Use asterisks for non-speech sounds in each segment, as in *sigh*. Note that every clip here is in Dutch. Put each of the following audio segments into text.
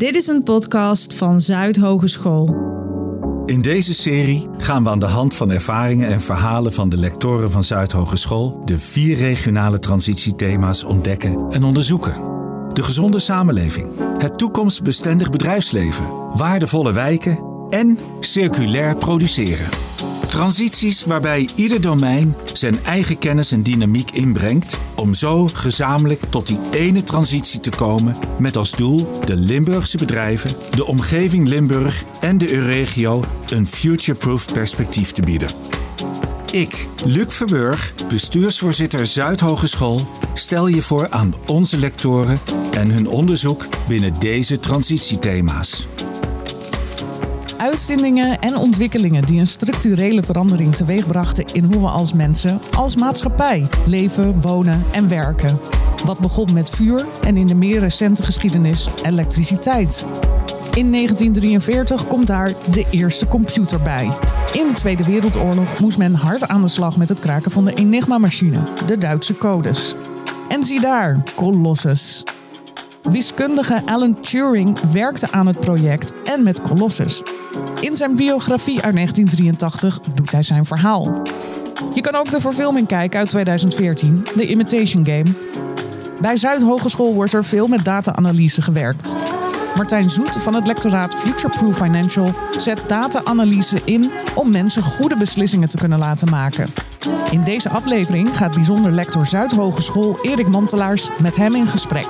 Dit is een podcast van Zuid Hogeschool. In deze serie gaan we aan de hand van ervaringen en verhalen van de lectoren van Zuid Hogeschool de vier regionale transitiethema's ontdekken en onderzoeken. De gezonde samenleving, het toekomstbestendig bedrijfsleven, waardevolle wijken en circulair produceren. Transities waarbij ieder domein zijn eigen kennis en dynamiek inbrengt om zo gezamenlijk tot die ene transitie te komen met als doel de Limburgse bedrijven, de omgeving Limburg en de Euregio een future-proof perspectief te bieden. Ik, Luc Verburg, bestuursvoorzitter Zuidhogeschool, stel je voor aan onze lectoren en hun onderzoek binnen deze transitiethema's. Uitvindingen en ontwikkelingen die een structurele verandering teweegbrachten in hoe we als mensen, als maatschappij, leven, wonen en werken. Wat begon met vuur en in de meer recente geschiedenis elektriciteit. In 1943 komt daar de eerste computer bij. In de Tweede Wereldoorlog moest men hard aan de slag met het kraken van de Enigma-machine, de Duitse codes. En zie daar, Colossus. Wiskundige Alan Turing werkte aan het project en met Colossus. In zijn biografie uit 1983 doet hij zijn verhaal. Je kan ook de verfilming kijken uit 2014, The Imitation Game. Bij Zuidhogeschool wordt er veel met data-analyse gewerkt. Martijn Zoet van het lectoraat Futureproof Financial zet data-analyse in om mensen goede beslissingen te kunnen laten maken. In deze aflevering gaat bijzonder lector Zuidhogeschool Erik Mantelaars met hem in gesprek.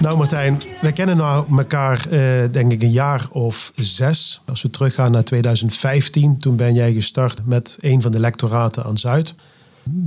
Nou Martijn, wij kennen nou elkaar uh, denk ik een jaar of zes. Als we teruggaan naar 2015, toen ben jij gestart met een van de lectoraten aan Zuid.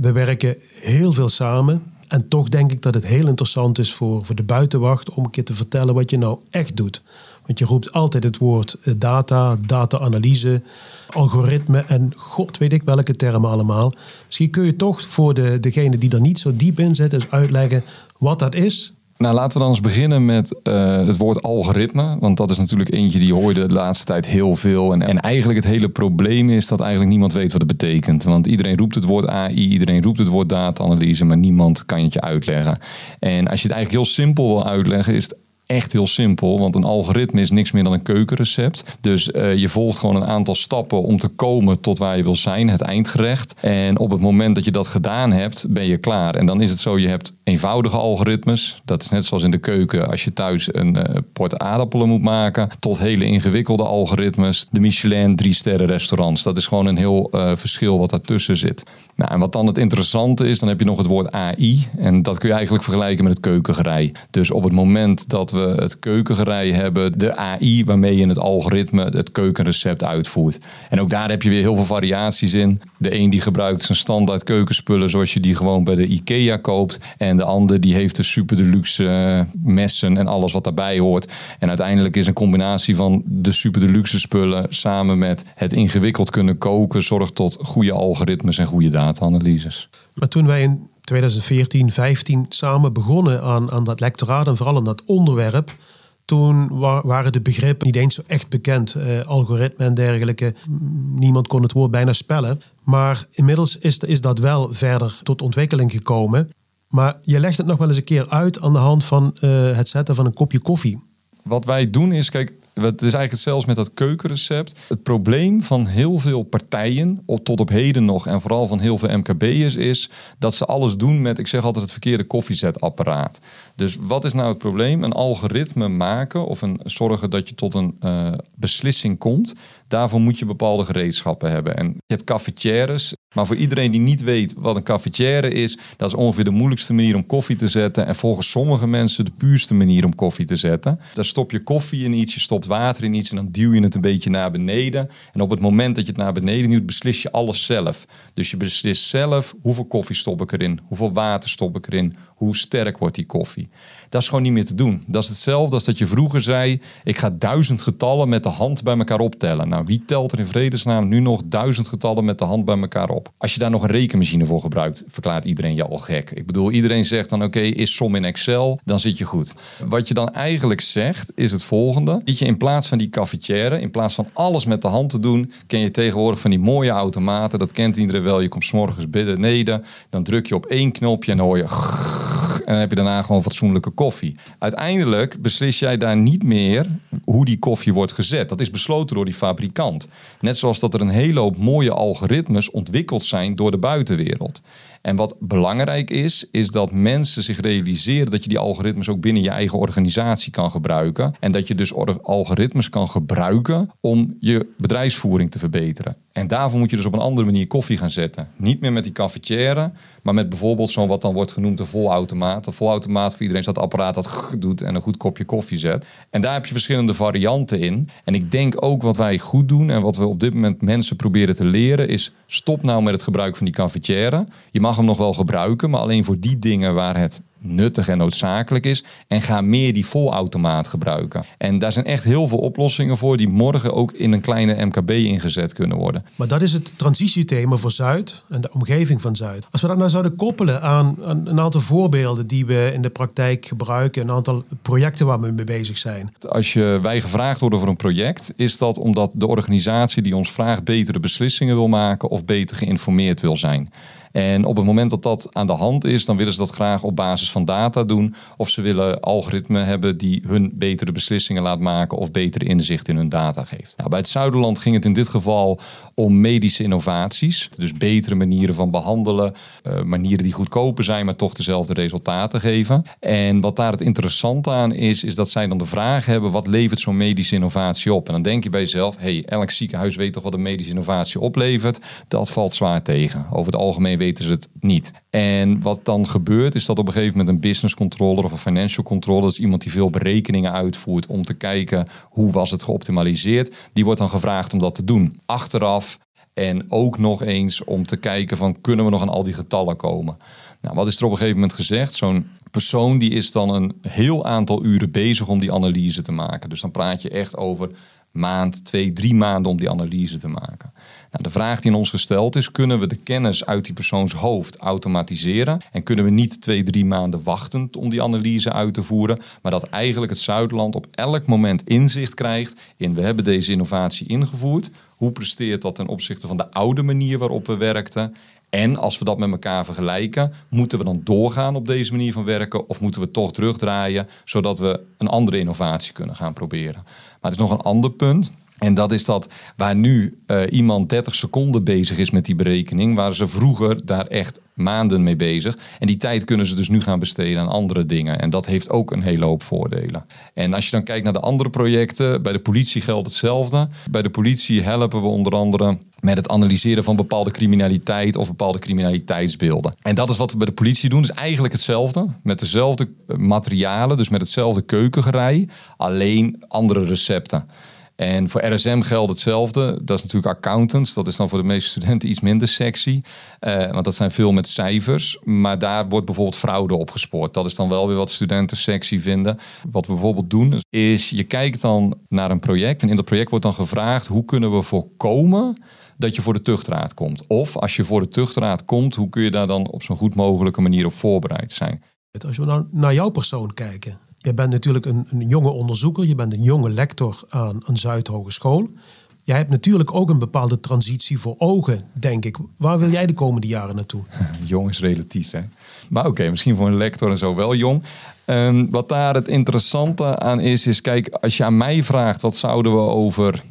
We werken heel veel samen. En toch denk ik dat het heel interessant is voor, voor de buitenwacht om een keer te vertellen wat je nou echt doet. Want je roept altijd het woord eh, data, data-analyse, algoritme en god weet ik welke termen allemaal. Misschien kun je toch voor de, degene die er niet zo diep in zit eens uitleggen wat dat is nou, laten we dan eens beginnen met uh, het woord algoritme. Want dat is natuurlijk eentje die hoorde de laatste tijd heel veel. En, en eigenlijk het hele probleem is dat eigenlijk niemand weet wat het betekent. Want iedereen roept het woord AI, iedereen roept het woord data-analyse, maar niemand kan het je uitleggen. En als je het eigenlijk heel simpel wil uitleggen, is het echt heel simpel. Want een algoritme is niks meer dan een keukenrecept. Dus uh, je volgt gewoon een aantal stappen om te komen tot waar je wil zijn, het eindgerecht. En op het moment dat je dat gedaan hebt, ben je klaar. En dan is het zo, je hebt eenvoudige algoritmes. Dat is net zoals in de keuken als je thuis een uh, port aardappelen moet maken. Tot hele ingewikkelde algoritmes. De Michelin drie sterren restaurants. Dat is gewoon een heel uh, verschil wat daartussen zit. Nou, en wat dan het interessante is, dan heb je nog het woord AI. En dat kun je eigenlijk vergelijken met het keukengerei. Dus op het moment dat we het keukengerei hebben, de AI waarmee je het algoritme het keukenrecept uitvoert. En ook daar heb je weer heel veel variaties in. De een die gebruikt zijn standaard keukenspullen zoals je die gewoon bij de IKEA koopt. En de ander die heeft de super deluxe uh, messen en alles wat daarbij hoort. En uiteindelijk is een combinatie van de super deluxe spullen samen met het ingewikkeld kunnen koken zorgt tot goede algoritmes en goede data-analyses. Maar toen wij in 2014, 15 samen begonnen aan, aan dat lectoraat en vooral aan dat onderwerp. Toen waren de begrippen niet eens zo echt bekend. Uh, algoritme en dergelijke. Niemand kon het woord bijna spellen. Maar inmiddels is, is dat wel verder tot ontwikkeling gekomen. Maar je legt het nog wel eens een keer uit aan de hand van uh, het zetten van een kopje koffie. Wat wij doen is, kijk, het is eigenlijk zelfs met dat keukenrecept. Het probleem van heel veel partijen, tot op heden nog, en vooral van heel veel MKB'ers, is dat ze alles doen met, ik zeg altijd, het verkeerde koffiezetapparaat. Dus wat is nou het probleem? Een algoritme maken of een, zorgen dat je tot een uh, beslissing komt. Daarvoor moet je bepaalde gereedschappen hebben. En je hebt cafetières, maar voor iedereen die niet weet wat een cafetière is, dat is ongeveer de moeilijkste manier om koffie te zetten. En volgens sommige mensen de puurste manier om koffie te zetten. Daar stop je koffie in iets, je stopt water in iets en dan duw je het een beetje naar beneden. En op het moment dat je het naar beneden duwt, beslis je alles zelf. Dus je beslist zelf hoeveel koffie stop ik erin, hoeveel water stop ik erin, hoe sterk wordt die koffie. Dat is gewoon niet meer te doen. Dat is hetzelfde als dat je vroeger zei, ik ga duizend getallen met de hand bij elkaar optellen. Nou, wie telt er in vredesnaam nu nog duizend getallen met de hand bij elkaar op? Als je daar nog een rekenmachine voor gebruikt, verklaart iedereen je al gek. Ik bedoel, iedereen zegt dan oké, is som in Excel, dan zit je goed. Wat je dan eigenlijk zegt, is het volgende. Dat je in plaats van die cafetière, in plaats van alles met de hand te doen, ken je tegenwoordig van die mooie automaten. Dat kent iedereen wel. Je komt s morgens beneden, dan druk je op één knopje en hoor je en heb je daarna gewoon fatsoenlijke koffie. Uiteindelijk beslis jij daar niet meer hoe die koffie wordt gezet. Dat is besloten door die fabrikant. Net zoals dat er een hele hoop mooie algoritmes ontwikkeld zijn door de buitenwereld. En wat belangrijk is, is dat mensen zich realiseren dat je die algoritmes ook binnen je eigen organisatie kan gebruiken. En dat je dus algoritmes kan gebruiken om je bedrijfsvoering te verbeteren. En daarvoor moet je dus op een andere manier koffie gaan zetten. Niet meer met die cafetière, maar met bijvoorbeeld zo'n wat dan wordt genoemd een volautomaat. Een volautomaat voor iedereen is dat apparaat dat doet en een goed kopje koffie zet. En daar heb je verschillende varianten in. En ik denk ook wat wij goed doen en wat we op dit moment mensen proberen te leren is stop nou met het gebruik van die cafetière. Je mag hem nog wel gebruiken, maar alleen voor die dingen waar het nuttig en noodzakelijk is. En ga meer die volautomaat gebruiken. En daar zijn echt heel veel oplossingen voor die morgen ook in een kleine MKB ingezet kunnen worden. Maar dat is het transitiethema voor Zuid en de omgeving van Zuid. Als we dat nou zouden koppelen aan, een aantal voorbeelden die we in de praktijk gebruiken, een aantal projecten waar we mee bezig zijn. Als je, wij gevraagd worden voor een project, is dat omdat de organisatie die ons vraagt betere beslissingen wil maken of beter geïnformeerd wil zijn. En op het moment dat dat aan de hand is, dan willen ze dat graag op basis van data doen. Of ze willen algoritmen hebben die hun betere beslissingen laat maken of betere inzicht in hun data geeft. Nou, bij het Zuiderland ging het in dit geval om medische innovaties. Dus betere manieren van behandelen, uh, manieren die goedkoper zijn, maar toch dezelfde resultaten geven. En wat daar het interessante aan is, is dat zij dan de vraag hebben: wat levert zo'n medische innovatie op? En dan denk je bij jezelf: hey, elk ziekenhuis weet toch wat een medische innovatie oplevert? Dat valt zwaar tegen. Over het algemeen weten ze het niet. En wat dan gebeurt, is dat op een gegeven moment een business controller of een financial controller, dat is iemand die veel berekeningen uitvoert om te kijken hoe was het geoptimaliseerd, die wordt dan gevraagd om dat te doen. Achteraf en ook nog eens om te kijken van kunnen we nog aan al die getallen komen. Nou, wat is er op een gegeven moment gezegd? Zo'n persoon die is dan een heel aantal uren bezig om die analyse te maken. Dus dan praat je echt over maand, twee, drie maanden om die analyse te maken. Nou, de vraag die in ons gesteld is: kunnen we de kennis uit die persoons hoofd automatiseren? En kunnen we niet twee, drie maanden wachten om die analyse uit te voeren, maar dat eigenlijk het Zuidland op elk moment inzicht krijgt in: we hebben deze innovatie ingevoerd. Hoe presteert dat ten opzichte van de oude manier waarop we werkten? En als we dat met elkaar vergelijken, moeten we dan doorgaan op deze manier van werken of moeten we toch terugdraaien zodat we een andere innovatie kunnen gaan proberen? Maar het is nog een ander punt. En dat is dat waar nu uh, iemand 30 seconden bezig is met die berekening, waren ze vroeger daar echt maanden mee bezig. En die tijd kunnen ze dus nu gaan besteden aan andere dingen. En dat heeft ook een hele hoop voordelen. En als je dan kijkt naar de andere projecten, bij de politie geldt hetzelfde. Bij de politie helpen we onder andere met het analyseren van bepaalde criminaliteit of bepaalde criminaliteitsbeelden. En dat is wat we bij de politie doen. is eigenlijk hetzelfde. Met dezelfde materialen, dus met hetzelfde keukengerei, alleen andere recepten. En voor RSM geldt hetzelfde. Dat is natuurlijk accountants. Dat is dan voor de meeste studenten iets minder sexy. Uh, want dat zijn veel met cijfers. Maar daar wordt bijvoorbeeld fraude opgespoord. Dat is dan wel weer wat studenten sexy vinden. Wat we bijvoorbeeld doen is je kijkt dan naar een project. En in dat project wordt dan gevraagd hoe kunnen we voorkomen dat je voor de tuchtraad komt. Of als je voor de tuchtraad komt, hoe kun je daar dan op zo'n goed mogelijke manier op voorbereid zijn? Als we nou naar jouw persoon kijken, je bent natuurlijk een, een, jonge onderzoeker, je bent een jonge lector aan een Zuidhogeschool. Jij hebt natuurlijk ook een bepaalde transitie voor ogen, denk ik. Waar wil jij de komende jaren naartoe? *laughs* jong is relatief, hè? Maar oké, misschien voor een lector en zo wel jong. Um, wat daar het interessante aan is, is kijk, als je aan mij vraagt wat zouden we over,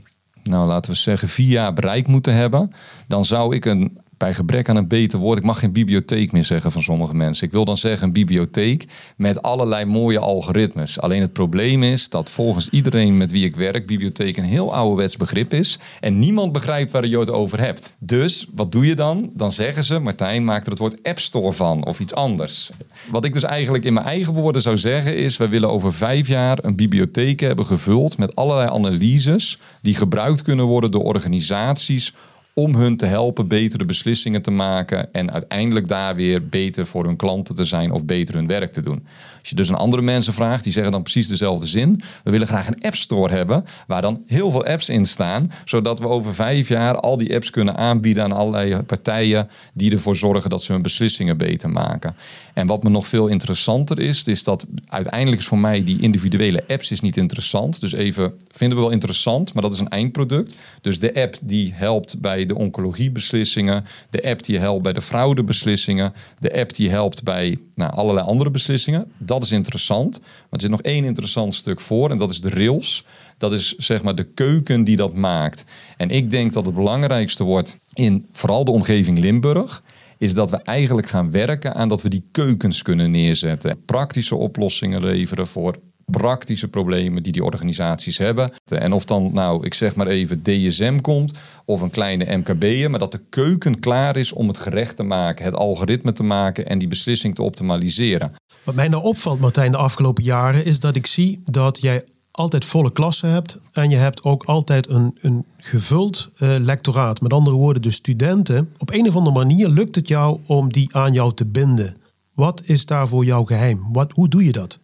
nou laten we zeggen, vier jaar bereikt moeten hebben, dan zou ik een bij gebrek aan een beter woord, ik mag geen bibliotheek meer zeggen van sommige mensen. Ik wil dan zeggen een bibliotheek met allerlei mooie algoritmes. Alleen het probleem is dat volgens iedereen met wie ik werk, bibliotheek een heel ouderwets begrip is. En niemand begrijpt waar je het over hebt. Dus wat doe je dan? Dan zeggen ze, Martijn maakt er het woord App Store van of iets anders. Wat ik dus eigenlijk in mijn eigen woorden zou zeggen is, wij willen over vijf jaar een bibliotheek hebben gevuld met allerlei analyses die gebruikt kunnen worden door organisaties om hun te helpen betere beslissingen te maken en uiteindelijk daar weer beter voor hun klanten te zijn of beter hun werk te doen. Als je dus aan andere mensen vraagt, die zeggen dan precies dezelfde zin. We willen graag een app store hebben waar dan heel veel apps in staan, zodat we over vijf jaar al die apps kunnen aanbieden aan allerlei partijen die ervoor zorgen dat ze hun beslissingen beter maken. En wat me nog veel interessanter is, is dat uiteindelijk is voor mij die individuele apps is niet interessant. Dus even vinden we wel interessant, maar dat is een eindproduct. Dus de app die helpt bij bij de oncologiebeslissingen, de app die helpt bij de fraudebeslissingen, de app die helpt bij nou, allerlei andere beslissingen. Dat is interessant. Maar er zit nog één interessant stuk voor en dat is de rails. Dat is zeg maar de keuken die dat maakt. En ik denk dat het belangrijkste wordt in vooral de omgeving Limburg is dat we eigenlijk gaan werken aan dat we die keukens kunnen neerzetten. Praktische oplossingen leveren voor praktische problemen die die organisaties hebben. En of dan nou, ik zeg maar even DSM komt of een kleine MKB'er, maar dat de keuken klaar is om het gerecht te maken, het algoritme te maken en die beslissing te optimaliseren. Wat mij nou opvalt, Martijn, de afgelopen jaren, is dat ik zie dat jij altijd volle klassen hebt en je hebt ook altijd een, een gevuld uh, lectoraat. Met andere woorden, de studenten, op een of andere manier lukt het jou om die aan jou te binden. Wat is daarvoor jouw geheim? Wat, hoe doe je dat?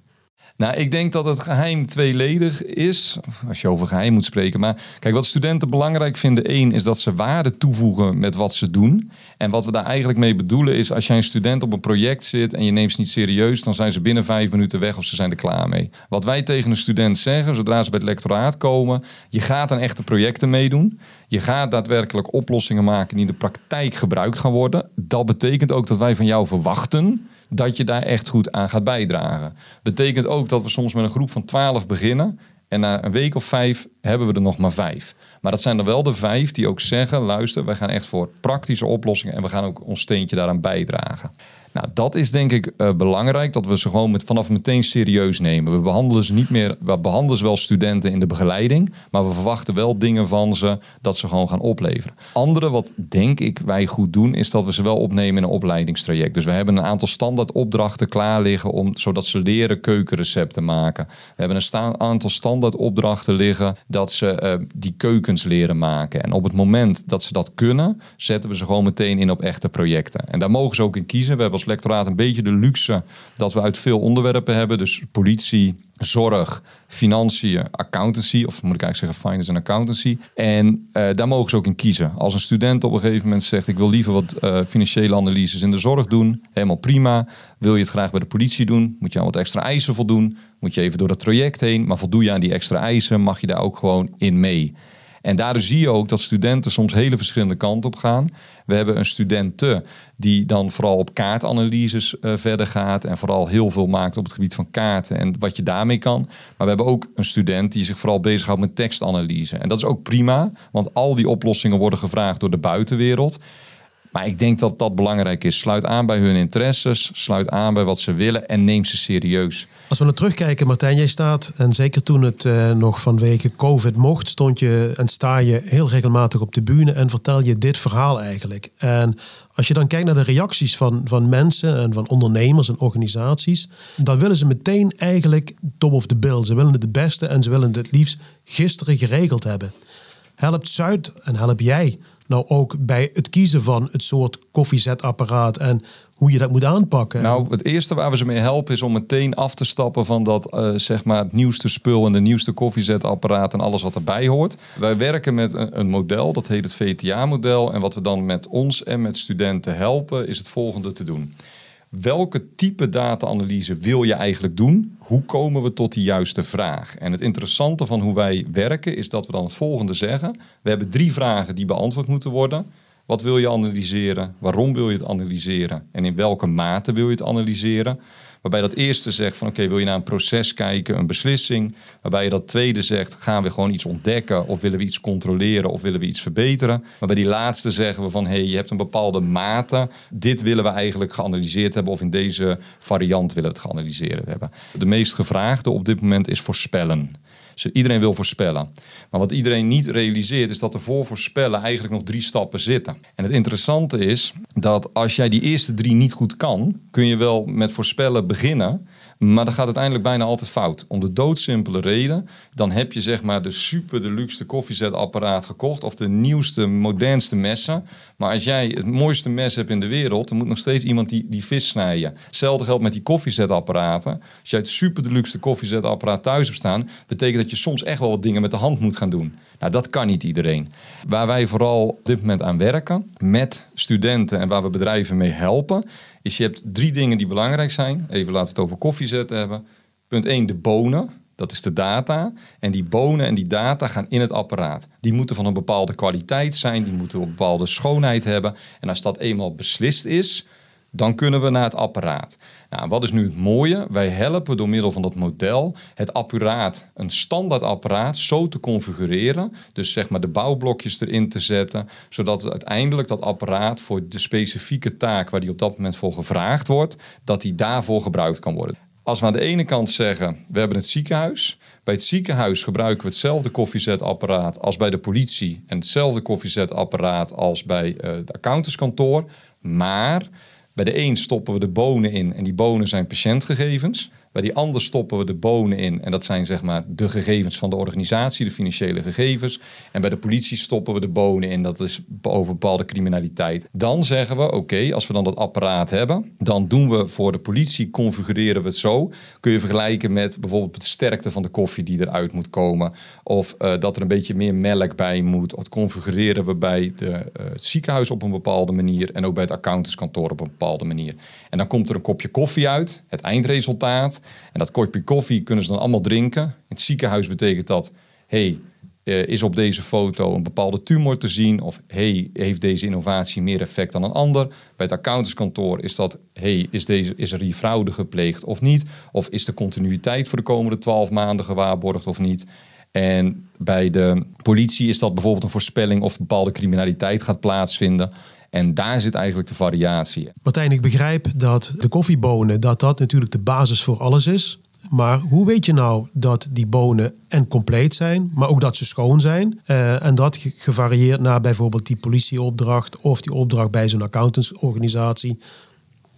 Nou, ik denk dat het geheim tweeledig is. Als je over geheim moet spreken. Maar kijk, wat studenten belangrijk vinden, één, is dat ze waarde toevoegen met wat ze doen. En wat we daar eigenlijk mee bedoelen is, als jij een student op een project zit en je neemt ze niet serieus, dan zijn ze binnen vijf minuten weg of ze zijn er klaar mee. Wat wij tegen een student zeggen, zodra ze bij het lectoraat komen, je gaat aan echte projecten meedoen. Je gaat daadwerkelijk oplossingen maken die in de praktijk gebruikt gaan worden. Dat betekent ook dat wij van jou verwachten dat je daar echt goed aan gaat bijdragen. Betekent ook dat we soms met een groep van 12 beginnen. En na een week of vijf hebben we er nog maar vijf. Maar dat zijn er wel de vijf die ook zeggen: luister, wij gaan echt voor praktische oplossingen en we gaan ook ons steentje daaraan bijdragen. Nou, dat is denk ik uh, belangrijk, dat we ze gewoon met, vanaf meteen serieus nemen. We behandelen ze niet meer, we behandelen ze wel studenten in de begeleiding, maar we verwachten wel dingen van ze dat ze gewoon gaan opleveren. Andere wat denk ik wij goed doen, is dat we ze wel opnemen in een opleidingstraject. Dus we hebben een aantal standaard opdrachten klaar liggen, om, zodat ze leren keukenrecepten maken. We hebben een aantal standaard opdrachten liggen dat ze uh, die keukens leren maken. En op het moment dat ze dat kunnen, zetten we ze gewoon meteen in op echte projecten. En daar mogen ze ook in kiezen. We hebben als lectoraat een beetje de luxe dat we uit veel onderwerpen hebben. Dus politie, zorg, financiën, accountancy, of moet ik eigenlijk zeggen finance en accountancy. En uh, daar mogen ze ook in kiezen. Als een student op een gegeven moment zegt: Ik wil liever wat uh, financiële analyses in de zorg doen, helemaal prima. Wil je het graag bij de politie doen? Moet je aan wat extra eisen voldoen? Moet je even door dat traject heen? Maar voldoe je aan die extra eisen, mag je daar ook gewoon in mee. En daardoor zie je ook dat studenten soms hele verschillende kanten op gaan. We hebben een studenten die dan vooral op kaartanalyses uh, verder gaat en vooral heel veel maakt op het gebied van kaarten en wat je daarmee kan. Maar we hebben ook een student die zich vooral bezighoudt met tekstanalyse. En dat is ook prima, want al die oplossingen worden gevraagd door de buitenwereld. Maar ik denk dat dat belangrijk is. Sluit aan bij hun interesses, sluit aan bij wat ze willen en neem ze serieus. Als we naar terugkijken, Martijn, jij staat, en zeker toen het uh, nog vanwege COVID mocht, stond je en sta je heel regelmatig op de bühne en vertel je dit verhaal eigenlijk. En als je dan kijkt naar de reacties van, van mensen en van ondernemers en organisaties, dan willen ze meteen eigenlijk top of the bill. Ze willen het het beste en ze willen het liefst gisteren geregeld hebben. Helpt Zuid en help jij nou ook bij het kiezen van het soort koffiezetapparaat en hoe je dat moet aanpakken? Nou, het eerste waar we ze mee helpen is om meteen af te stappen van dat uh, zeg maar het nieuwste spul en de nieuwste koffiezetapparaat en alles wat erbij hoort. Wij werken met een, een model, dat heet het VTA-model. En wat we dan met ons en met studenten helpen, is het volgende te doen welke type data-analyse wil je eigenlijk doen? Hoe komen we tot die juiste vraag? En het interessante van hoe wij werken is dat we dan het volgende zeggen. We hebben drie vragen die beantwoord moeten worden. Wat wil je analyseren? Waarom wil je het analyseren? En in welke mate wil je het analyseren? Waarbij dat eerste zegt van oké, wil je naar een proces kijken, een beslissing. Waarbij je dat tweede zegt, gaan we gewoon iets ontdekken of willen we iets controleren of willen we iets verbeteren. Maar bij die laatste zeggen we van hé, hey, je hebt een bepaalde mate. Dit willen we eigenlijk geanalyseerd hebben of in deze variant willen we het geanalyseerd hebben. De meest gevraagde op dit moment is voorspellen iedereen wil voorspellen. Maar wat iedereen niet realiseert is dat er voor voorspellen eigenlijk nog drie stappen zitten. En het interessante is dat als jij die eerste drie niet goed kan, kun je wel met voorspellen beginnen. Maar dan gaat uiteindelijk bijna altijd fout. Om de doodsimpele reden. Dan heb je zeg maar de super deluxe koffiezetapparaat gekocht. Of de nieuwste, modernste messen. Maar als jij het mooiste mes hebt in de wereld. Dan moet nog steeds iemand die, die vis snijden. Hetzelfde geldt met die koffiezetapparaten. Als jij het super deluxe koffiezetapparaat thuis hebt staan. Betekent dat je soms echt wel wat dingen met de hand moet gaan doen. Nou, dat kan niet iedereen. Waar wij vooral op dit moment aan werken met studenten en waar we bedrijven mee helpen, is je hebt drie dingen die belangrijk zijn. Even laten we het over koffiezet hebben. Punt 1, de bonen. Dat is de data. En die bonen en die data gaan in het apparaat. Die moeten van een bepaalde kwaliteit zijn, die moeten een bepaalde schoonheid hebben. En als dat eenmaal beslist is, dan kunnen we naar het apparaat. Nou, wat is nu het mooie? Wij helpen door middel van dat model het apparaat, een standaard apparaat, zo te configureren. Dus zeg maar de bouwblokjes erin te zetten, zodat uiteindelijk dat apparaat voor de specifieke taak waar die op dat moment voor gevraagd wordt, dat die daarvoor gebruikt kan worden. Als we aan de ene kant zeggen, we hebben het ziekenhuis. Bij het ziekenhuis gebruiken we hetzelfde koffiezetapparaat als bij de politie. En hetzelfde koffiezetapparaat als bij uh, de accountantskantoor. Maar bij de een stoppen we de bonen in en die bonen zijn patiëntgegevens. Bij die ander stoppen we de bonen in en dat zijn zeg maar de gegevens van de organisatie, de financiële gegevens. En bij de politie stoppen we de bonen in, dat is over bepaalde criminaliteit. Dan zeggen we, oké, als we dan dat apparaat hebben, dan doen we voor de politie, configureren we het zo. Kun je vergelijken met bijvoorbeeld de sterkte van de koffie die eruit moet komen. Of uh, dat er een beetje meer melk bij moet. Of configureren we bij de, uh, het ziekenhuis op een bepaalde manier en ook bij het accountantskantoor op een bepaalde manier. En dan komt er een kopje koffie uit, het eindresultaat. En dat kopje koffie kunnen ze dan allemaal drinken. In het ziekenhuis betekent dat, hey, uh, is op deze foto een bepaalde tumor te zien? Of hey, heeft deze innovatie meer effect dan een ander? Bij het accountantskantoor is dat, hey, is, deze, is er hier fraude gepleegd of niet? Of is de continuïteit voor de komende twaalf maanden gewaarborgd of niet? En bij de politie is dat bijvoorbeeld een voorspelling of bepaalde criminaliteit gaat plaatsvinden. En daar zit eigenlijk de variatie. Martijn, ik begrijp dat de koffiebonen, dat dat natuurlijk de basis voor alles is. Maar hoe weet je nou dat die bonen en compleet zijn, maar ook dat ze schoon zijn? Uh, en dat gevarieerd naar bijvoorbeeld die politieopdracht of die opdracht bij zo'n accountantsorganisatie.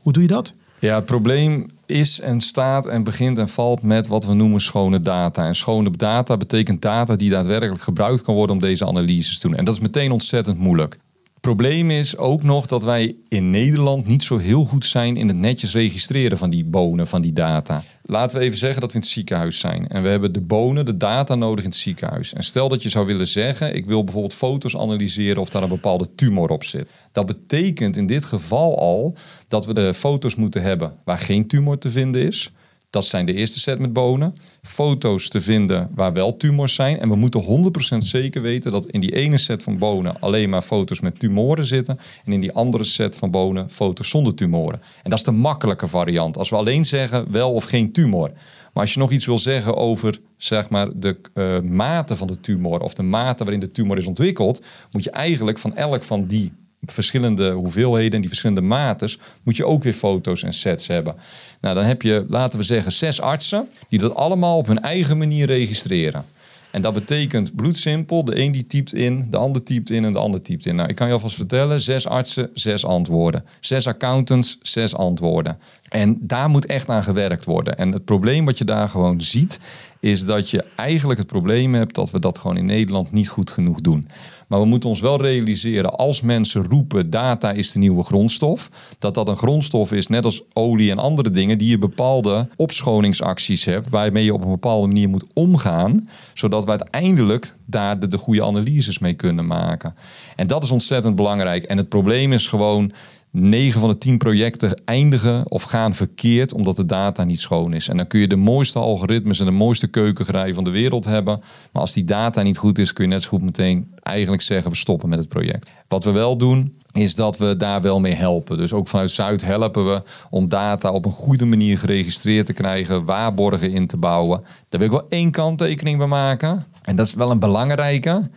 Hoe doe je dat? Ja, het probleem is en staat en begint en valt met wat we noemen schone data. En schone data betekent data die daadwerkelijk gebruikt kan worden om deze analyses te doen. En dat is meteen ontzettend moeilijk probleem is ook nog dat wij in Nederland niet zo heel goed zijn in het netjes registreren van die bonen, van die data. Laten we even zeggen dat we in het ziekenhuis zijn en we hebben de bonen, de data nodig in het ziekenhuis. En stel dat je zou willen zeggen, ik wil bijvoorbeeld foto's analyseren of daar een bepaalde tumor op zit. Dat betekent in dit geval al dat we de foto's moeten hebben waar geen tumor te vinden is. Dat zijn de eerste set met bonen. Foto's te vinden waar wel tumors zijn. En we moeten 100% zeker weten dat in die ene set van bonen alleen maar foto's met tumoren zitten. En in die andere set van bonen foto's zonder tumoren. En dat is de makkelijke variant. Als we alleen zeggen wel of geen tumor. Maar als je nog iets wil zeggen over zeg maar, de uh, mate van de tumor of de mate waarin de tumor is ontwikkeld, moet je eigenlijk van elk van die verschillende hoeveelheden en die verschillende mates, moet je ook weer foto's en sets hebben. Nou, dan heb je, laten we zeggen, zes artsen die dat allemaal op hun eigen manier registreren. En dat betekent bloedsimpel, de een die typt in, de ander typt in en de ander typt in. Nou, ik kan je alvast vertellen, zes artsen, zes antwoorden. Zes accountants, zes antwoorden. En daar moet echt aan gewerkt worden. En het probleem wat je daar gewoon ziet, is dat je eigenlijk het probleem hebt dat we dat gewoon in Nederland niet goed genoeg doen. Maar we moeten ons wel realiseren, als mensen roepen data is de nieuwe grondstof, dat dat een grondstof is, net als olie en andere dingen, die je bepaalde opschoningsacties hebt, waarmee je op een bepaalde manier moet omgaan, zodat we uiteindelijk daar de, de goede analyses mee kunnen maken. En dat is ontzettend belangrijk. En het probleem is gewoon 9 van de 10 projecten eindigen of gaan verkeerd omdat de data niet schoon is. En dan kun je de mooiste algoritmes en de mooiste keukengerij van de wereld hebben. Maar als die data niet goed is, kun je net zo goed meteen eigenlijk zeggen we stoppen met het project. Wat we wel doen, is dat we daar wel mee helpen. Dus ook vanuit Zuid helpen we om data op een goede manier geregistreerd te krijgen, waarborgen in te bouwen. Daar wil ik wel één kanttekening bij maken. En dat is wel een belangrijke.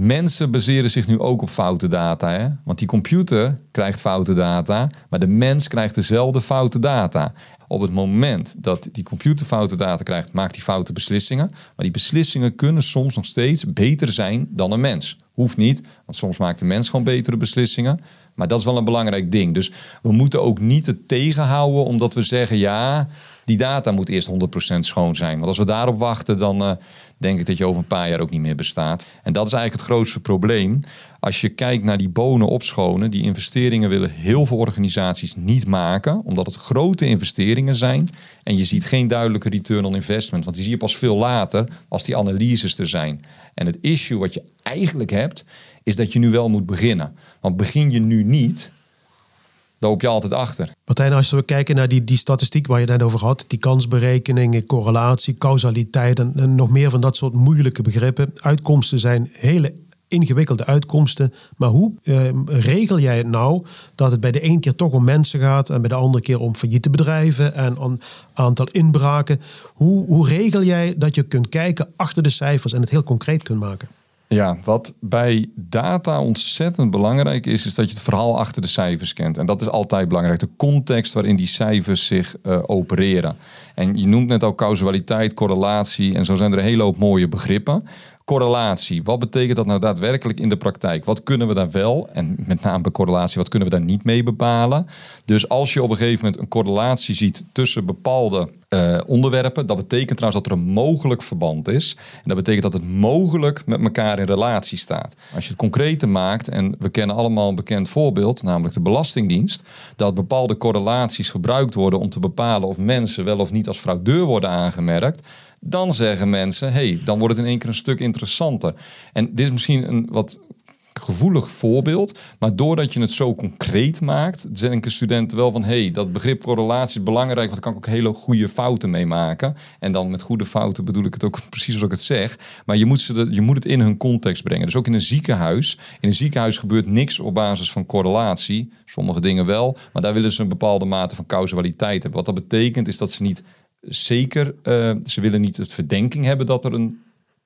Mensen baseren zich nu ook op foute data. Hè? Want die computer krijgt foute data, maar de mens krijgt dezelfde foute data. Op het moment dat die computer foute data krijgt, maakt hij foute beslissingen. Maar die beslissingen kunnen soms nog steeds beter zijn dan een mens. Hoeft niet, want soms maakt de mens gewoon betere beslissingen. Maar dat is wel een belangrijk ding. Dus we moeten ook niet het tegenhouden omdat we zeggen ja, die data moet eerst 100% schoon zijn. Want als we daarop wachten, dan uh, denk ik dat je over een paar jaar ook niet meer bestaat. En dat is eigenlijk het grootste probleem. Als je kijkt naar die bonen opschonen, die investeringen willen heel veel organisaties niet maken, omdat het grote investeringen zijn. En je ziet geen duidelijke return on investment, want die zie je pas veel later als die analyses er zijn. En het issue wat je eigenlijk hebt, is dat je nu wel moet beginnen. Want begin je nu niet, loop je altijd achter. Martijn, als we kijken naar die, die statistiek waar je net over had, die kansberekening, correlatie, causaliteit en, en nog meer van dat soort moeilijke begrippen. Uitkomsten zijn hele ingewikkelde uitkomsten. Maar hoe eh, regel jij het nou dat het bij de ene keer toch om mensen gaat en bij de andere keer om failliete bedrijven en een aantal inbraken? Hoe, hoe regel jij dat je kunt kijken achter de cijfers en het heel concreet kunt maken? Ja, wat bij data ontzettend belangrijk is, is dat je het verhaal achter de cijfers kent. En dat is altijd belangrijk. De context waarin die cijfers zich uh, opereren. En je noemt net al causaliteit, correlatie. En zo zijn er een hele hoop mooie begrippen correlatie. Wat betekent dat nou daadwerkelijk in de praktijk? Wat kunnen we daar wel, en met name bij correlatie, wat kunnen we daar niet mee bepalen? Dus als je op een gegeven moment een correlatie ziet tussen bepaalde uh, onderwerpen, dat betekent trouwens dat er een mogelijk verband is. En dat betekent dat het mogelijk met elkaar in relatie staat. Als je het concreter maakt, en we kennen allemaal een bekend voorbeeld, namelijk de Belastingdienst, dat bepaalde correlaties gebruikt worden om te bepalen of mensen wel of niet als fraudeur worden aangemerkt dan zeggen mensen, hey, dan wordt het in één keer een stuk interessanter. En dit is misschien een wat gevoelig voorbeeld. Maar doordat je het zo concreet maakt, denken studenten wel van hé, hey, dat begrip correlatie is belangrijk, want daar kan ik ook hele goede fouten mee maken. En dan met goede fouten bedoel ik het ook precies zoals ik het zeg. Maar je moet, ze je moet het in hun context brengen. Dus ook in een ziekenhuis. In een ziekenhuis gebeurt niks op basis van correlatie. Sommige dingen wel, maar daar willen ze een bepaalde mate van causaliteit hebben. Wat dat betekent is dat ze niet zeker, uh, ze willen niet het verdenking hebben dat er een,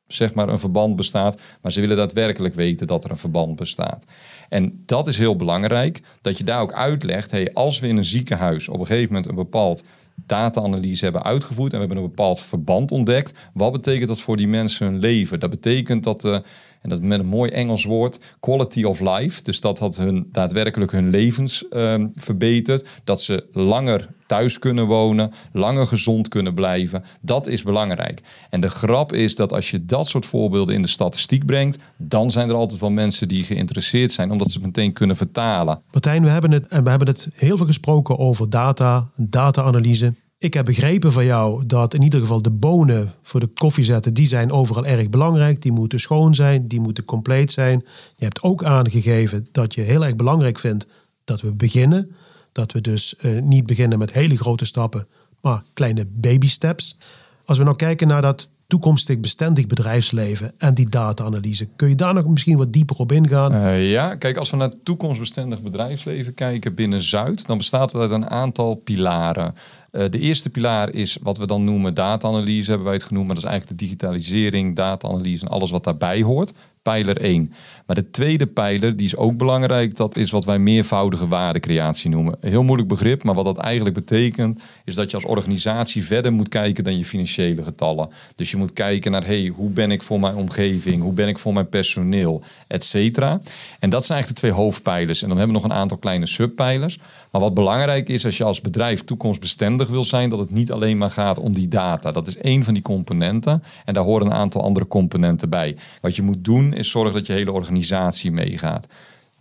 zeg maar een verband bestaat, maar ze willen daadwerkelijk weten dat er een verband bestaat. En dat is heel belangrijk, dat je daar ook uitlegt, hey, als we in een ziekenhuis op een gegeven moment een bepaald data-analyse hebben uitgevoerd en we hebben een bepaald verband ontdekt, wat betekent dat voor die mensen hun leven? Dat betekent dat, uh, en dat met een mooi Engels woord, quality of life, dus dat had hun daadwerkelijk hun levens uh, verbeterd, dat ze langer thuis kunnen wonen, langer gezond kunnen blijven. Dat is belangrijk. En de grap is dat als je dat soort voorbeelden in de statistiek brengt, dan zijn er altijd wel mensen die geïnteresseerd zijn, omdat ze het meteen kunnen vertalen. Martijn, we hebben het, we hebben het heel veel gesproken over data, data-analyse. Ik heb begrepen van jou dat in ieder geval de bonen voor de koffiezetten, die zijn overal erg belangrijk. Die moeten schoon zijn, die moeten compleet zijn. Je hebt ook aangegeven dat je heel erg belangrijk vindt dat we beginnen. Dat we dus uh, niet beginnen met hele grote stappen, maar kleine baby steps. Als we nou kijken naar dat toekomstig bestendig bedrijfsleven en die data-analyse. Kun je daar nog misschien wat dieper op ingaan? Uh, ja, kijk, als we naar toekomstbestendig bedrijfsleven kijken binnen Zuid, dan bestaat het uit een aantal pilaren. Uh, de eerste pilaar is wat we dan noemen data-analyse, hebben wij het genoemd, maar dat is eigenlijk de digitalisering, data-analyse en alles wat daarbij hoort pijler 1. Maar de tweede pijler, die is ook belangrijk, dat is wat wij meervoudige waardecreatie noemen. Een heel moeilijk begrip, maar wat dat eigenlijk betekent, is dat je als organisatie verder moet kijken dan je financiële getallen. Dus je moet kijken naar, hey, hoe ben ik voor mijn omgeving, hoe ben ik voor mijn personeel, et cetera. En dat zijn eigenlijk de twee hoofdpijlers. En dan hebben we nog een aantal kleine subpijlers. Maar wat belangrijk is, als je als bedrijf toekomstbestendig wil zijn, dat het niet alleen maar gaat om die data. Dat is één van die componenten. En daar horen een aantal andere componenten bij. Wat je moet doen, is zorgen dat je hele organisatie meegaat.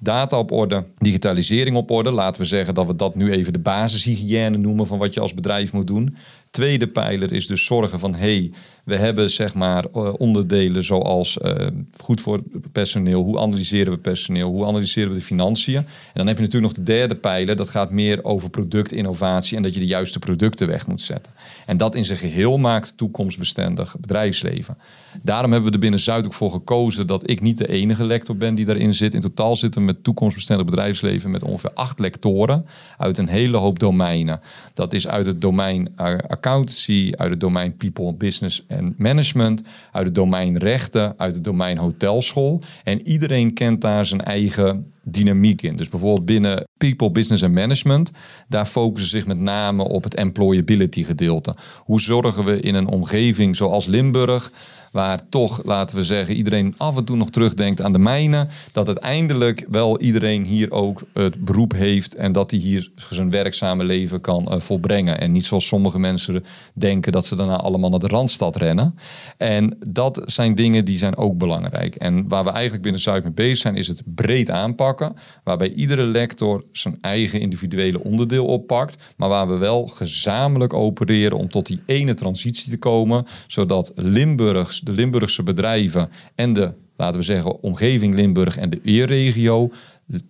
Data op orde, digitalisering op orde. Laten we zeggen dat we dat nu even de basishygiëne noemen van wat je als bedrijf moet doen. Tweede pijler is dus zorgen van hey, we hebben zeg maar eh, onderdelen zoals uh, goed voor personeel, hoe analyseren we personeel, hoe analyseren we de financiën. En dan heb je natuurlijk nog de derde pijler, dat gaat meer over productinnovatie en dat je de juiste producten weg moet zetten. En dat in zijn geheel maakt toekomstbestendig bedrijfsleven. Daarom hebben we er binnen Zuid ook voor gekozen dat ik niet de enige lector ben die daarin zit. In totaal zitten we met toekomstbestendig bedrijfsleven met ongeveer acht lectoren uit een hele hoop domeinen. Dat is uit het domein accountancy, uit het domein people business en management, uit het domein rechten, uit het domein hotelschool. En iedereen kent daar zijn eigen dynamiek in. Dus bijvoorbeeld binnen people, business en management, daar focussen ze zich met name op het employability gedeelte. Hoe zorgen we in een omgeving zoals Limburg, waar toch, laten we zeggen, iedereen af en toe nog terugdenkt aan de mijnen, dat uiteindelijk wel iedereen hier ook het beroep heeft en dat hij hier zijn werkzame leven kan uh, volbrengen. En niet zoals sommige mensen denken dat ze daarna allemaal naar de Randstad rennen. En dat zijn dingen die zijn ook belangrijk. En waar we eigenlijk binnen Zuid mee bezig zijn, is het breed aanpakken, waarbij iedere lector zijn eigen individuele onderdeel oppakt, maar waar we wel gezamenlijk opereren om tot die ene transitie te komen, zodat Limburgs, de Limburgse bedrijven en de laten we zeggen, omgeving Limburg en de eerregio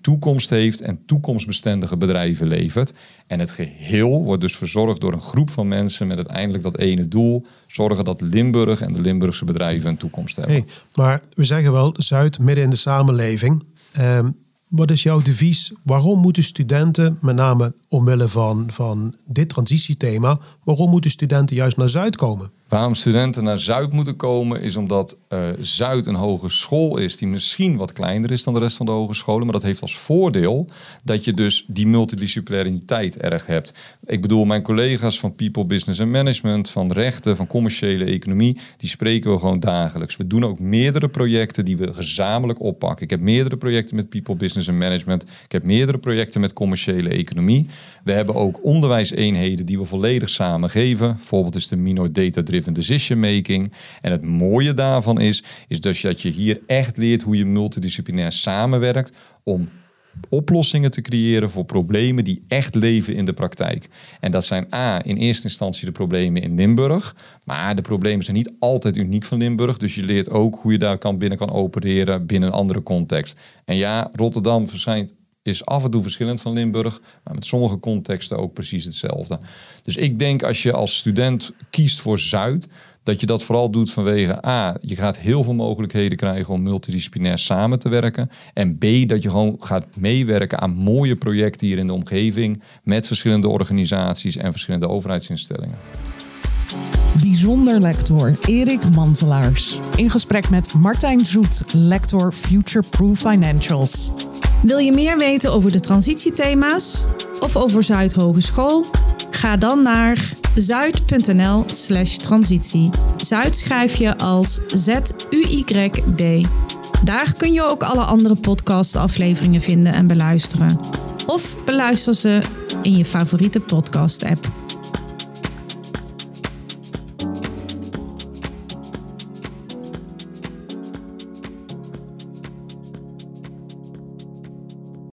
toekomst heeft en toekomstbestendige bedrijven levert. En het geheel wordt dus verzorgd door een groep van mensen met uiteindelijk dat ene doel: zorgen dat Limburg en de Limburgse bedrijven een toekomst hebben. Hey, maar we zeggen wel Zuid midden in de samenleving. Ehm, wat is jouw devies? Waarom moeten studenten, met name omwille van, van dit transitiethema, waarom moeten studenten juist naar Zuid komen? Waarom studenten naar Zuid moeten komen is omdat uh, Zuid een hogeschool is die misschien wat kleiner is dan de rest van de hogescholen. Maar dat heeft als voordeel dat je dus die multidisciplinariteit erg hebt. Ik bedoel, mijn collega's van People, Business en Management, van rechten, van commerciële economie, die spreken we gewoon dagelijks. We doen ook meerdere projecten die we gezamenlijk oppakken. Ik heb meerdere projecten met People, Business en Management. Ik heb meerdere projecten met commerciële economie. We hebben ook onderwijseenheden die we volledig samen geven. Bijvoorbeeld is de Minor Data Driven decision making. En het mooie daarvan is, is dus dat je hier echt leert hoe je multidisciplinair samenwerkt om oplossingen te creëren voor problemen die echt leven in de praktijk. En dat zijn A, in eerste instantie de problemen in Limburg. Maar de problemen zijn niet altijd uniek van Limburg. Dus je leert ook hoe je daar kan binnen kan opereren binnen een andere context. En ja, Rotterdam verschijnt is af en toe verschillend van Limburg, maar met sommige contexten ook precies hetzelfde. Dus ik denk als je als student kiest voor Zuid, dat je dat vooral doet vanwege A, je gaat heel veel mogelijkheden krijgen om multidisciplinair samen te werken. En B, dat je gewoon gaat meewerken aan mooie projecten hier in de omgeving met verschillende organisaties en verschillende overheidsinstellingen. Bijzonder lector Erik Mantelaars. In gesprek met Martijn Zoet, lector Future Proof Financials. Wil je meer weten over de transitiethema's of over Zuid Hogeschool? Ga dan naar zuid.nl/slash transitie. Zuid schrijf je als Z-U-Y-D. Daar kun je ook alle andere podcastafleveringen vinden en beluisteren. Of beluister ze in je favoriete podcast-app.